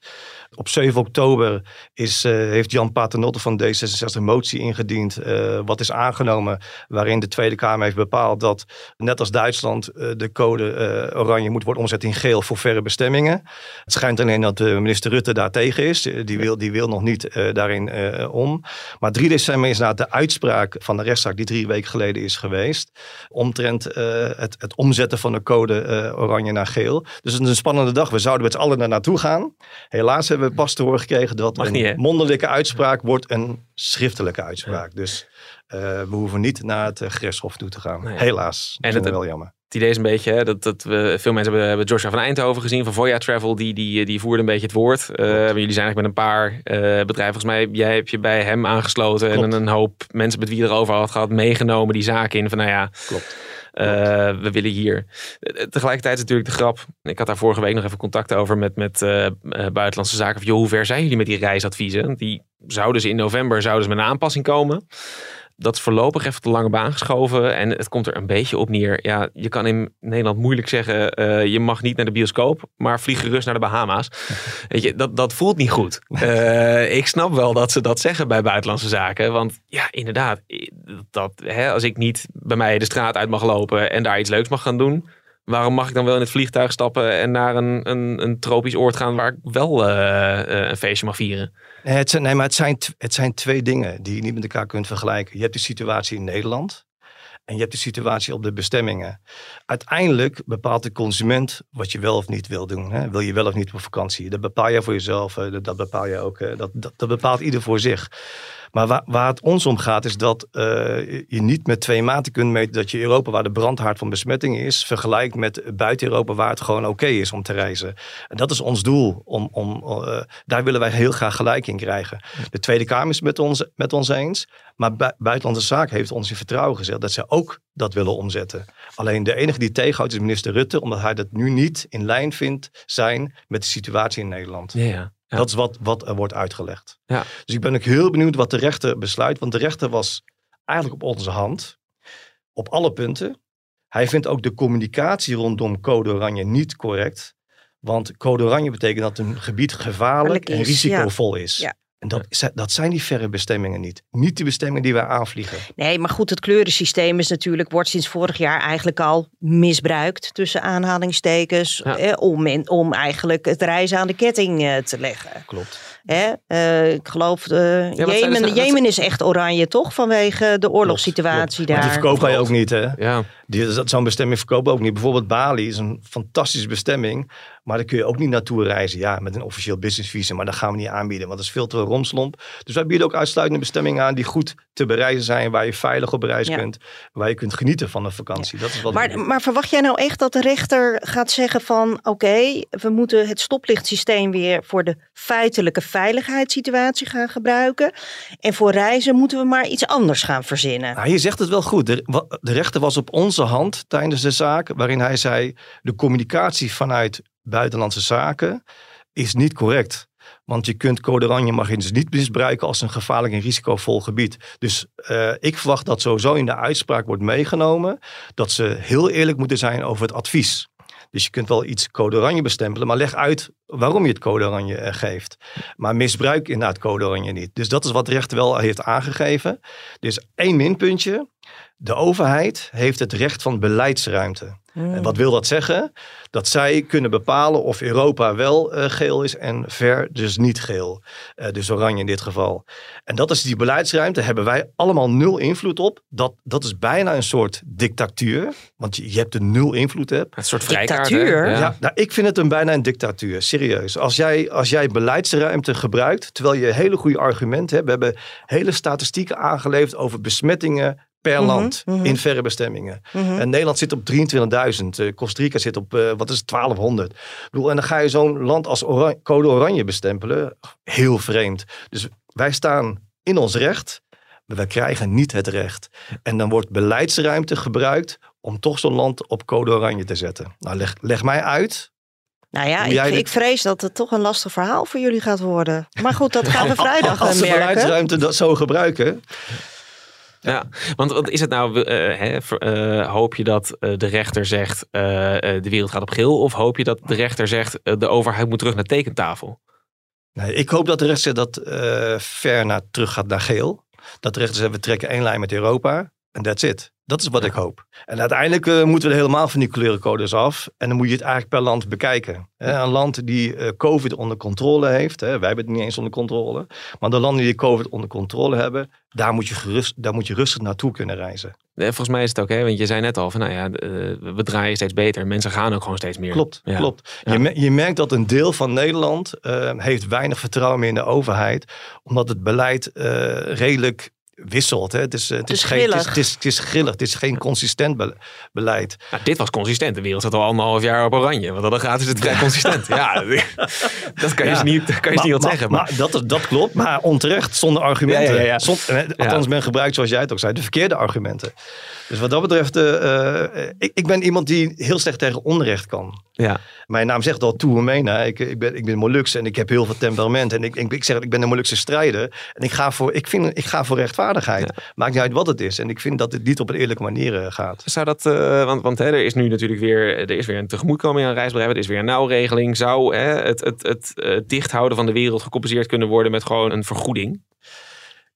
[SPEAKER 4] Op 7 oktober is, uh, heeft Jan Paternotte van D66 een motie ingediend. Uh, wat is aangenomen waarin de Tweede Kamer heeft bepaald dat net als Duitsland uh, de code oranje moet worden omgezet in geel voor verre bestemmingen. Het schijnt alleen dat minister Rutte daar tegen is. Die wil, die wil nog niet daarin om. Maar 3 december is na de uitspraak van de rechtszaak die drie weken geleden is geweest. Omtrent het, het omzetten van de code oranje naar geel. Dus het is een spannende dag. We zouden met z'n allen naartoe gaan. Helaas hebben we pas te horen gekregen dat
[SPEAKER 3] Mag
[SPEAKER 4] een
[SPEAKER 3] niet,
[SPEAKER 4] mondelinge uitspraak wordt een schriftelijke uitspraak. Dus uh, we hoeven niet naar het uh, gerechtshof toe te gaan. Nee. Helaas.
[SPEAKER 3] En
[SPEAKER 4] dat
[SPEAKER 3] het,
[SPEAKER 4] is wel jammer.
[SPEAKER 3] Het idee is een beetje hè, dat, dat we, veel mensen hebben, hebben Joshua van Eindhoven gezien van Voya Travel. Die, die, die voerde een beetje het woord. Uh, jullie zijn eigenlijk met een paar uh, bedrijven. Volgens mij, jij hebt je bij hem aangesloten. Klopt. En een hoop mensen met wie je erover had gehad meegenomen die zaken in. Van nou ja,
[SPEAKER 4] Klopt.
[SPEAKER 3] Uh, we willen hier. Tegelijkertijd is natuurlijk de grap. Ik had daar vorige week nog even contact over met, met uh, buitenlandse zaken. Hoe ver zijn jullie met die reisadviezen? Die zouden ze in november zouden ze met een aanpassing komen. Dat is voorlopig even te lange baan geschoven. En het komt er een beetje op neer. Ja, je kan in Nederland moeilijk zeggen... Uh, je mag niet naar de bioscoop, maar vlieg gerust naar de Bahama's. Weet je, dat, dat voelt niet goed. Uh, ik snap wel dat ze dat zeggen bij buitenlandse zaken. Want ja, inderdaad. Dat, hè, als ik niet bij mij de straat uit mag lopen... en daar iets leuks mag gaan doen... Waarom mag ik dan wel in het vliegtuig stappen en naar een, een, een tropisch oord gaan waar ik wel uh, een feestje mag vieren?
[SPEAKER 4] Nee, het zijn, maar het zijn, het zijn twee dingen die je niet met elkaar kunt vergelijken. Je hebt de situatie in Nederland en je hebt de situatie op de bestemmingen. Uiteindelijk bepaalt de consument wat je wel of niet wil doen. Hè? Wil je wel of niet op vakantie? Dat bepaal je voor jezelf, dat bepaal je ook. Dat, dat, dat bepaalt ieder voor zich. Maar waar, het ons om gaat is dat uh, je niet met twee maten kunt meten dat je Europa, waar de brandhaard van besmetting is, vergelijkt met buiten Europa, waar het gewoon oké is om te reizen. En dat is ons doel. Om, om, uh, daar willen wij heel graag gelijk in krijgen. De Tweede Kamer is met ons, met ons eens. Maar bu Buitenlandse Zaken heeft ons in vertrouwen gezegd dat ze ook dat willen omzetten. Alleen de enige die tegenhoudt is minister Rutte, omdat hij dat nu niet in lijn vindt zijn met de situatie in Nederland.
[SPEAKER 3] Ja. Ja.
[SPEAKER 4] Dat is wat, wat er wordt uitgelegd.
[SPEAKER 3] Ja.
[SPEAKER 4] Dus ik ben ook heel benieuwd wat de rechter besluit. Want de rechter was eigenlijk op onze hand. Op alle punten. Hij vindt ook de communicatie rondom code oranje niet correct. Want code oranje betekent dat een gebied gevaarlijk en risicovol
[SPEAKER 5] ja.
[SPEAKER 4] is.
[SPEAKER 5] Ja.
[SPEAKER 4] En dat, dat zijn die verre bestemmingen niet. Niet de bestemmingen die wij aanvliegen.
[SPEAKER 5] Nee, maar goed, het kleurensysteem is natuurlijk, wordt sinds vorig jaar eigenlijk al misbruikt. Tussen aanhalingstekens.
[SPEAKER 3] Ja.
[SPEAKER 5] Eh, om, om eigenlijk het reizen aan de ketting eh, te leggen.
[SPEAKER 4] Klopt.
[SPEAKER 5] Hè? Uh, ik geloof, uh, ja, Jemen, nou, Jemen is echt oranje, toch? Vanwege de oorlogssituatie daar.
[SPEAKER 4] Maar die verkopen wij ook niet, hè? Ja. Zo'n bestemming verkopen ook niet. Bijvoorbeeld Bali is een fantastische bestemming. Maar daar kun je ook niet naartoe reizen. Ja, met een officieel business visa. Maar dat gaan we niet aanbieden, want dat is veel te romslomp. Dus wij bieden ook uitsluitende bestemmingen aan die goed te bereizen zijn. Waar je veilig op reis kunt. Waar je kunt genieten van een vakantie. Dat is wat
[SPEAKER 5] maar, maar verwacht jij nou echt dat de rechter gaat zeggen van... Oké, we moeten het stoplichtsysteem weer voor de feitelijke veiligheidssituatie gaan gebruiken. En voor reizen moeten we maar iets anders gaan verzinnen.
[SPEAKER 4] Nou, je zegt het wel goed. De, rechter was op onze hand tijdens de zaak. Waarin hij zei, de communicatie vanuit buitenlandse zaken is niet correct. Want je kunt code oranje mag je dus niet misbruiken als een gevaarlijk en risicovol gebied. Dus uh, ik verwacht dat sowieso in de uitspraak wordt meegenomen dat ze heel eerlijk moeten zijn over het advies. Dus je kunt wel iets code oranje bestempelen, maar leg uit waarom je het code oranje eh, geeft. Maar misbruik inderdaad code oranje niet. Dus dat is wat de rechter wel heeft aangegeven. Dus één minpuntje. De overheid heeft het recht van beleidsruimte. En wat wil dat zeggen? Dat zij kunnen bepalen of Europa wel uh, geel is en ver dus niet geel. Uh, dus oranje in dit geval. En dat is die beleidsruimte, hebben wij allemaal nul invloed op. Dat, dat is bijna een soort dictatuur. Want je, je hebt een nul invloed hebt.
[SPEAKER 3] Een soort dictatuur?
[SPEAKER 4] Ja, nou, ik vind het een bijna een dictatuur, serieus. Als jij, als jij beleidsruimte gebruikt, terwijl je hele goede argumenten hebt. We hebben hele statistieken aangeleverd over besmettingen, per mhm, land mhm. in verre bestemmingen. Mhm. En Nederland zit op 23.000. Uh, Costa Rica zit op, uh, wat is het, 1200. Ik bedoel, en dan ga je zo'n land als code oranje bestempelen. Heel vreemd. Dus wij staan in ons recht, maar wij krijgen niet het recht. En dan wordt beleidsruimte gebruikt om toch zo'n land op code oranje te zetten. Nou, leg, leg mij uit
[SPEAKER 5] nou ja, ik, ik, vrees dat het toch een lastig verhaal voor jullie gaat worden. Maar goed, dat gaan we vrijdag
[SPEAKER 4] Als
[SPEAKER 5] de
[SPEAKER 4] beleidsruimte dat zo gebruiken,
[SPEAKER 3] ja, want wat is het nou? Uh, hè, uh, hoop je dat uh, de rechter zegt de wereld gaat op geel? Of hoop je dat de rechter zegt de overheid moet terug naar tekentafel?
[SPEAKER 4] Nee, ik hoop dat de rechter dat ver naar, terug gaat naar geel. Dat de rechter zegt we trekken één lijn met Europa en that's it. Dat is wat ik hoop. En uiteindelijk uh, moeten we er helemaal van die kleurencodes af. En dan moet je het eigenlijk per land bekijken. een land die uh, COVID onder controle heeft. Hè, wij hebben het niet eens onder controle. Maar de landen die COVID onder controle hebben. Daar moet je, gerust, daar moet je rustig naartoe kunnen reizen.
[SPEAKER 3] volgens mij is het ook, hè, want je zei net al van nou ja, we draaien steeds beter. Mensen gaan ook gewoon steeds meer.
[SPEAKER 4] Klopt, klopt. Je, je, merkt dat een deel van Nederland heeft weinig vertrouwen meer in de overheid. Omdat het beleid redelijk wisselt. Hè. Het, is, het, is geen, het, is, het, is, grillig, het is geen consistent beleid.
[SPEAKER 3] Nou, dit was consistent. De wereld zat al anderhalf jaar op oranje. Want dan gaat is het vrij consistent. ja, dat kan je ja. niet, kan je niet wat zeggen.
[SPEAKER 4] Maar, maar dat, dat klopt, maar onterecht, zonder argumenten. Ja, ja, Zond, althans, men gebruikt, zoals jij het ook zei, de verkeerde argumenten. Dus wat dat betreft, uh, ik, ik, ben iemand die heel slecht tegen onrecht kan. Ja. Mijn naam zegt al Toemena. Ik, ik, ben, ik ben Molux en ik heb heel veel temperament. En ik, ik, ik zeg, ik ben een Molukse strijder. En ik ga voor, ik vind, ik ga voor rechtvaardigheid. Maakt niet uit wat het is. En ik vind dat het niet op een eerlijke manier uh, gaat.
[SPEAKER 3] Zou dat, uh, want, want hè, er is nu natuurlijk weer, er is weer een tegemoetkoming aan reisbedrijven. Er is weer een nauwregeling. Zou hè, het, het, het, het dichthouden van de wereld gecompenseerd kunnen worden met gewoon een vergoeding?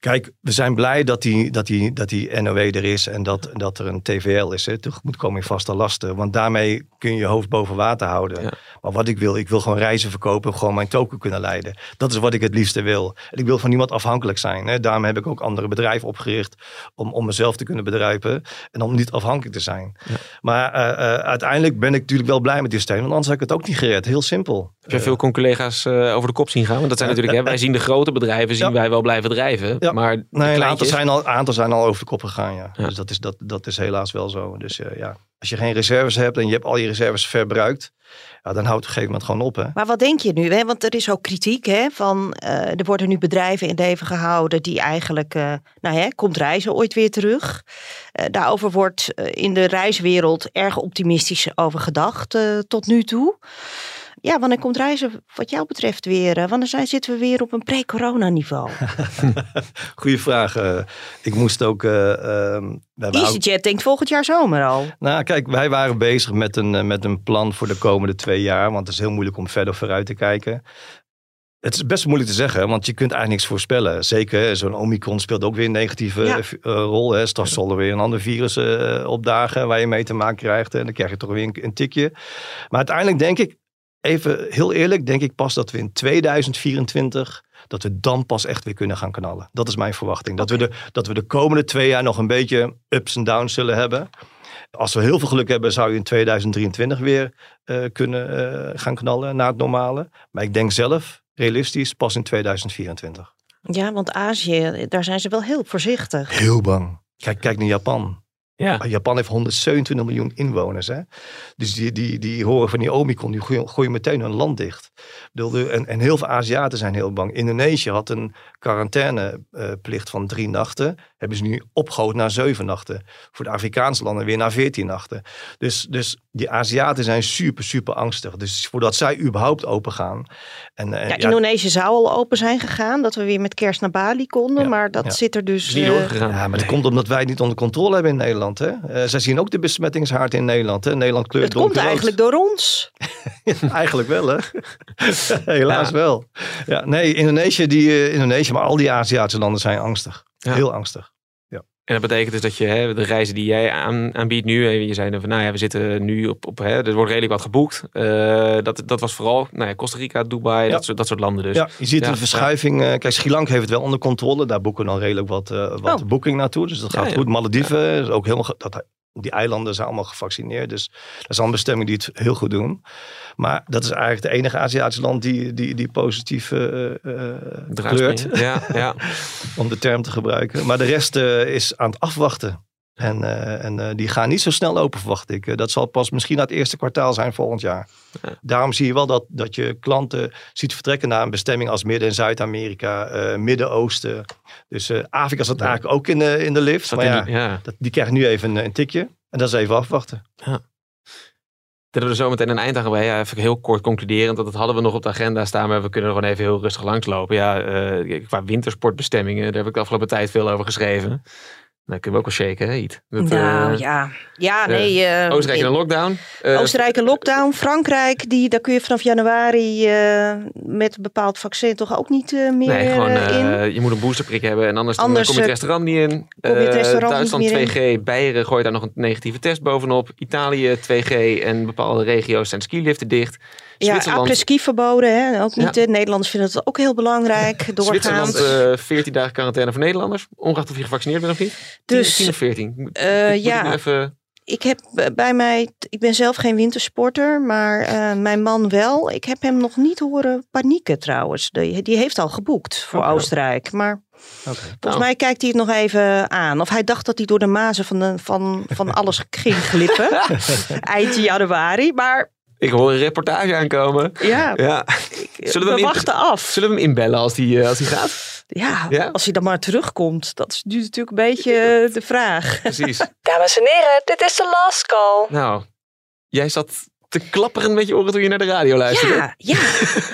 [SPEAKER 4] Kijk, we zijn blij dat die, dat die, dat die NOW er is en dat, dat er een TVL is, hè, tegemoetkoming vaste lasten. Want daarmee kun je je hoofd boven water houden. Maar wat ik wil, ik wil gewoon reizen verkopen, gewoon mijn token kunnen leiden. Dat is wat ik het liefste wil. En ik wil van niemand afhankelijk zijn. Hè. Daarom heb ik ook andere bedrijven opgericht om, om mezelf te kunnen bedrijven en om niet afhankelijk te zijn. Maar uh, uh, uiteindelijk ben ik natuurlijk wel blij met die steun, want anders had ik het ook niet gered. Heel simpel.
[SPEAKER 3] Heb je veel collega's uh, over de kop zien gaan? Want dat zijn natuurlijk, hè, wij zien de grote bedrijven, zien wij wel blijven drijven. Ja. Maar
[SPEAKER 4] nee, een aantal zijn, al, aantal zijn al over de kop gegaan, ja. Dus dat is, dat, dat is helaas wel zo. Dus uh, ja, als je geen reserves hebt en je hebt al je reserves verbruikt, ja, dan houdt het op een gegeven moment gewoon op. Hè?
[SPEAKER 5] Maar wat denk je nu? Hè? Want er is ook kritiek hè, van uh, er worden nu bedrijven in leven gehouden die eigenlijk, uh, nou hè, komt reizen ooit weer terug. Uh, daarover wordt in de reiswereld erg optimistisch over gedacht tot nu toe. Ja, wanneer komt reizen wat jou betreft weer? Eh, wanneer zijn, zitten we weer op een pre-corona niveau?
[SPEAKER 4] Goeie vraag. Uh, ik moest ook... Uh,
[SPEAKER 5] EasyJet denkt volgend jaar zomer al.
[SPEAKER 4] Nou kijk, wij waren bezig met een, met een plan voor de komende twee jaar. Want het is heel moeilijk om verder vooruit te kijken. Het is best moeilijk te zeggen, want je kunt eigenlijk niks voorspellen. Zeker, zo'n Omicron speelt ook weer een negatieve rol. Hè. Straks zal er weer een ander virus uh, opdagen waar je mee te maken krijgt. En dan krijg je toch weer een, een tikje. Maar uiteindelijk denk ik, even heel eerlijk, denk ik pas dat we in 2024 dat we dan pas echt weer kunnen gaan knallen. Dat is mijn verwachting. Dat, we de, dat we de komende twee jaar nog een beetje ups en downs zullen hebben. Als we heel veel geluk hebben, zou je in 2023 weer uh, kunnen uh, gaan knallen naar het normale. Maar ik denk zelf, realistisch, pas in 2024.
[SPEAKER 5] Ja, want Azië, daar zijn ze wel heel voorzichtig.
[SPEAKER 4] Heel bang. Kijk, kijk naar Japan.
[SPEAKER 3] Ja.
[SPEAKER 4] Japan heeft 127 miljoen inwoners. Hè? Dus die, die, die horen van die Omicron, die gooien, gooien meteen hun land dicht. En, en heel veel Aziaten zijn heel bang. Indonesië had een quarantaineplicht van drie nachten. Hebben ze nu opgehoogd naar zeven nachten. Voor de Afrikaanse landen weer naar veertien nachten. Dus, dus die Aziaten zijn super, super angstig. Dus voordat zij überhaupt open gaan. En,
[SPEAKER 5] ja, Indonesië zou al open zijn gegaan. Dat we weer met kerst naar Bali konden. maar dat zit er dus...
[SPEAKER 3] Niet
[SPEAKER 5] uh,
[SPEAKER 4] ja, maar dat komt omdat wij het niet onder controle hebben in Nederland. Hè? Uh, zij zien ook de besmettingshaard in Nederland. Hè? Nederland kleurt
[SPEAKER 5] Het komt eigenlijk door ons.
[SPEAKER 4] eigenlijk wel, hè? Helaas ja. wel. Ja, nee, Indonesië, die, uh, Indonesië, maar al die Aziatische landen zijn angstig. Ja. Heel angstig.
[SPEAKER 3] En dat betekent dus dat je hè, de reizen die jij aan, aanbiedt nu, je zei van nou ja, we zitten nu op, op hè, er wordt redelijk wat geboekt. Uh, dat, dat was vooral nou ja, Costa Rica, Dubai, ja. dat, soort, dat soort landen dus.
[SPEAKER 4] Ja, je ziet een verschuiving. Uh, kijk, Sri Lanka heeft het wel onder controle. Daar boeken we dan redelijk wat, uh, wat oh. boeking naartoe. Dus dat gaat goed. Malediven is ook helemaal, dat, die eilanden zijn allemaal gevaccineerd. Dus dat is al een bestemming die het heel goed doen. Maar dat is eigenlijk het enige Aziatische land die, die, die positief uh, uh, kleurt.
[SPEAKER 3] Ja, ja.
[SPEAKER 4] Om de term te gebruiken. Maar de rest uh, is aan het afwachten. En, uh, en uh, die gaan niet zo snel open, verwacht ik. Uh, dat zal pas misschien na het eerste kwartaal zijn volgend jaar. Ja. Daarom zie je wel dat, dat je klanten ziet vertrekken naar een bestemming als Midden- en Zuid-Amerika, Midden-Oosten. Dus Afrika zat ja. eigenlijk ook in de, in de lift. Maar ja, die, ja. Dat, die krijgt nu even een, een, tikje. En dat is even afwachten.
[SPEAKER 3] Ja. Dat we er zo meteen een eind aan bij. Ja, even heel kort concluderend. Dat, dat hadden we nog op de agenda staan. Maar we kunnen er gewoon even heel rustig langslopen. Ja, qua wintersportbestemmingen. Daar heb ik de afgelopen tijd veel over geschreven. Dan kunnen we ook wel shaken, hè, Iet?
[SPEAKER 5] Dat, nou uh, ja, ja nee.
[SPEAKER 3] Uh, Oostenrijk in een lockdown.
[SPEAKER 5] Uh, Oostenrijk een lockdown. Frankrijk, die, daar kun je vanaf januari met een bepaald vaccin toch ook niet meer
[SPEAKER 3] nee, gewoon,
[SPEAKER 5] in.
[SPEAKER 3] Je moet een boosterprik hebben en anders, anders kom je het restaurant niet in. Duitsland 2G, Beieren gooit daar nog een negatieve test bovenop. Italië 2G en bepaalde regio's zijn skiliften dicht.
[SPEAKER 5] Ja, apres-ski verboden. Hè? Ook niet. Ja. Nederlanders vinden het ook heel belangrijk. Doorgaans.
[SPEAKER 3] Zwitserland, uh, 14 dagen quarantaine voor Nederlanders. Ongeacht of je gevaccineerd bent of niet. Dus, 10, 10 of 14.
[SPEAKER 5] Uh, ik, ja, even... ik heb bij mij, ik ben zelf geen wintersporter, maar uh, mijn man wel. Ik heb hem nog niet horen panieken trouwens. Die, die heeft al geboekt voor okay. Oostenrijk. Maar Okay. Volgens nou. mij kijkt hij het nog even aan. Of hij dacht dat hij door de mazen van, de, van, van alles ging glippen. Eind januari. Maar
[SPEAKER 3] ik hoor een reportage aankomen.
[SPEAKER 5] Ja,
[SPEAKER 3] ja.
[SPEAKER 5] Zullen we, we wachten in, af.
[SPEAKER 3] Zullen we hem inbellen als hij als die gaat?
[SPEAKER 5] Ja, ja, als hij dan maar terugkomt. Dat is nu natuurlijk een beetje de vraag.
[SPEAKER 3] Precies.
[SPEAKER 5] Dames en heren, dit is de last call.
[SPEAKER 3] Nou, jij zat te klapperen met je oren toen je naar de radio luisterde.
[SPEAKER 5] Ja, ja.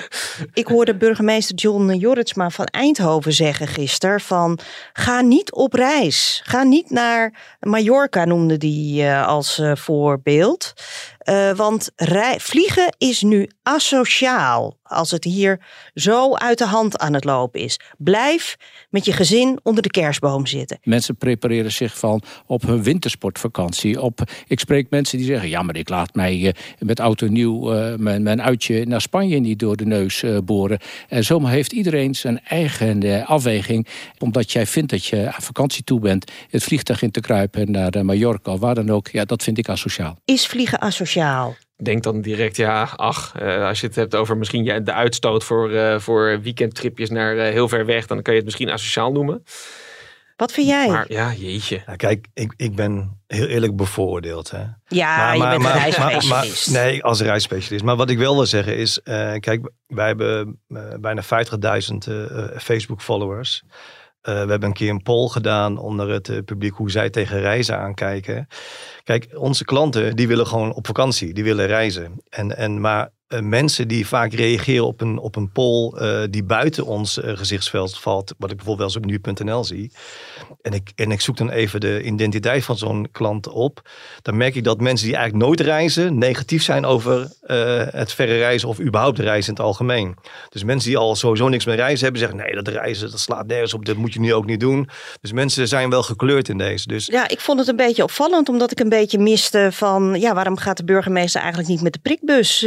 [SPEAKER 5] ik hoorde burgemeester John Jorritsma van Eindhoven zeggen gisteren van ga niet op reis. Ga niet naar Mallorca noemde die als voorbeeld. Uh, want rij, vliegen is nu asociaal als het hier zo uit de hand aan het lopen is. Blijf met je gezin onder de kerstboom zitten.
[SPEAKER 7] Mensen prepareren zich van op hun wintersportvakantie. Op, ik spreek mensen die zeggen, ja maar ik laat mij uh, met auto nieuw uh, mijn, mijn uitje naar Spanje niet door de neus boren. En zomaar heeft iedereen zijn eigen afweging. Omdat jij vindt dat je aan vakantie toe bent, het vliegtuig in te kruipen naar Mallorca of waar dan ook. Ja, dat vind ik asociaal.
[SPEAKER 5] Is vliegen asociaal?
[SPEAKER 3] Denk dan direct, ja, ach, uh, als je het hebt over misschien ja, de uitstoot voor, uh, voor weekendtripjes naar uh, heel ver weg, dan kan je het misschien asociaal noemen.
[SPEAKER 5] Wat vind jij?
[SPEAKER 3] Maar ja, jeetje.
[SPEAKER 4] Ja, kijk, ik, ik ben heel eerlijk bevooroordeeld. Hè.
[SPEAKER 5] Ja, maar, je maar, bent maar, een reisspecialist.
[SPEAKER 4] nee, als reisspecialist. Maar wat ik wel wil zeggen is, kijk, wij hebben bijna 50.000 Facebook-followers. Uh, we hebben een keer een poll gedaan onder het uh, publiek hoe zij tegen reizen aankijken. Kijk, onze klanten die willen gewoon op vakantie, die willen reizen. En, en, maar uh, mensen die vaak reageren op een, op een poll die buiten ons gezichtsveld valt, wat ik bijvoorbeeld wel op nu.nl zie. En ik, en ik zoek dan even de identiteit van zo'n klant op. Dan merk ik dat mensen die eigenlijk nooit reizen, negatief zijn over het verre reizen of überhaupt reizen in het algemeen. Dus mensen die al sowieso niks met reizen hebben, zeggen nee, dat reizen dat slaat nergens op, dat moet je nu ook niet doen. Dus mensen zijn wel gekleurd in deze. Dus...
[SPEAKER 5] Ja, ik vond het een beetje opvallend, omdat ik een beetje miste van, ja, waarom gaat de burgemeester eigenlijk niet met de prikbus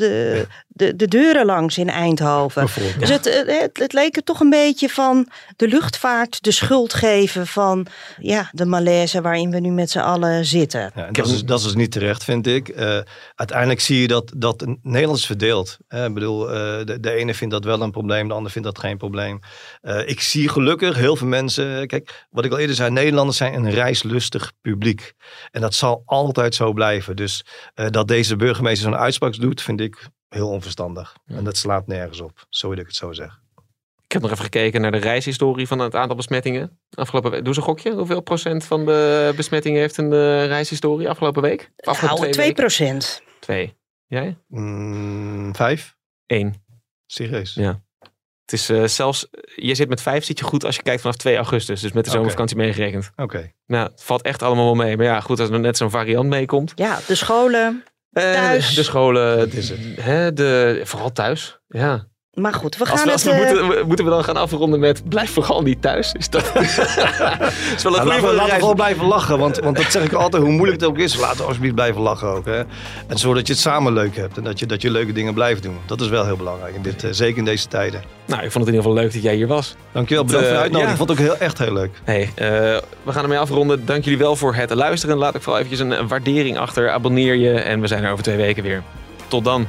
[SPEAKER 5] de, de, de, de, de deuren langs in Eindhoven. Dus het, eh, het, het leek er toch een beetje van de luchtvaart de schuld geven van ja, de malaise waarin we nu met z'n allen zitten.
[SPEAKER 4] Ja, dat, is, dat is dus niet terecht, vind ik. Eh, uiteindelijk zie je dat, dat Nederland is verdeeld. hè. ik bedoel, eh, de, de ene vindt dat wel een probleem, de ander vindt dat geen probleem. Eh, ik zie gelukkig heel veel mensen... Kijk, wat ik al eerder zei, Nederlanders zijn een reislustig publiek. En dat zal altijd zo blijven. Dus eh, dat deze burgemeester zo'n uitspraak doet, vind ik heel onverstandig. En dat slaat nergens op, zo wil ik het zo zeggen.
[SPEAKER 3] Ik heb nog even gekeken naar de reishistorie van het aantal besmettingen. Afgelopen week. Doe eens een gokje. Hoeveel procent van de besmettingen heeft een eh, reishistorie afgelopen week? Afgelopen
[SPEAKER 5] Nou, 2
[SPEAKER 3] weken?
[SPEAKER 5] procent.
[SPEAKER 3] Twee. Jij?
[SPEAKER 4] Mm, vijf?
[SPEAKER 3] Eén.
[SPEAKER 4] Serieus?
[SPEAKER 3] Ja. Het is eh, zelfs, je zit met vijf, zit je goed als je kijkt vanaf 2 augustus. Dus met de zomervakantie meegerekend.
[SPEAKER 4] Oké.
[SPEAKER 3] Nou, het valt echt allemaal wel mee. Maar ja, goed, als er net zo'n variant meekomt.
[SPEAKER 5] Ja, de scholen.
[SPEAKER 3] Eh,
[SPEAKER 5] Thuis.
[SPEAKER 3] De scholen, het is, hè, de, vooral thuis. Ja.
[SPEAKER 5] Maar goed, we
[SPEAKER 3] Als
[SPEAKER 5] gaan
[SPEAKER 3] we, als
[SPEAKER 5] het...
[SPEAKER 3] we
[SPEAKER 5] eh,
[SPEAKER 3] moeten, we- moeten we dan gaan afronden met blijf vooral niet thuis? Is dat is wel een
[SPEAKER 4] Nou,
[SPEAKER 3] goede
[SPEAKER 4] laten we,
[SPEAKER 3] voor de
[SPEAKER 4] laten we
[SPEAKER 3] reis.
[SPEAKER 4] gewoon blijven lachen. Want, want dat zeg ik altijd, hoe moeilijk het ook is. Laten we alsjeblieft blijven lachen ook. Hè. En zodat je het samen leuk hebt. En dat je, dat je leuke dingen blijft doen. Dat is wel heel belangrijk. In dit, eh, zeker in deze tijden.
[SPEAKER 3] Nou, ik vond het in ieder geval leuk dat jij hier was.
[SPEAKER 4] Dankjewel, bedankt voor de
[SPEAKER 3] Eh,
[SPEAKER 4] uitnodiging.
[SPEAKER 3] ja.
[SPEAKER 4] Ik vond het ook heel, echt heel leuk.
[SPEAKER 3] Hey, eh, we gaan ermee afronden. Dank jullie wel voor het luisteren. Laat ik vooral eventjes een waardering achter. Abonneer je en we zijn er over twee weken weer. Tot dan.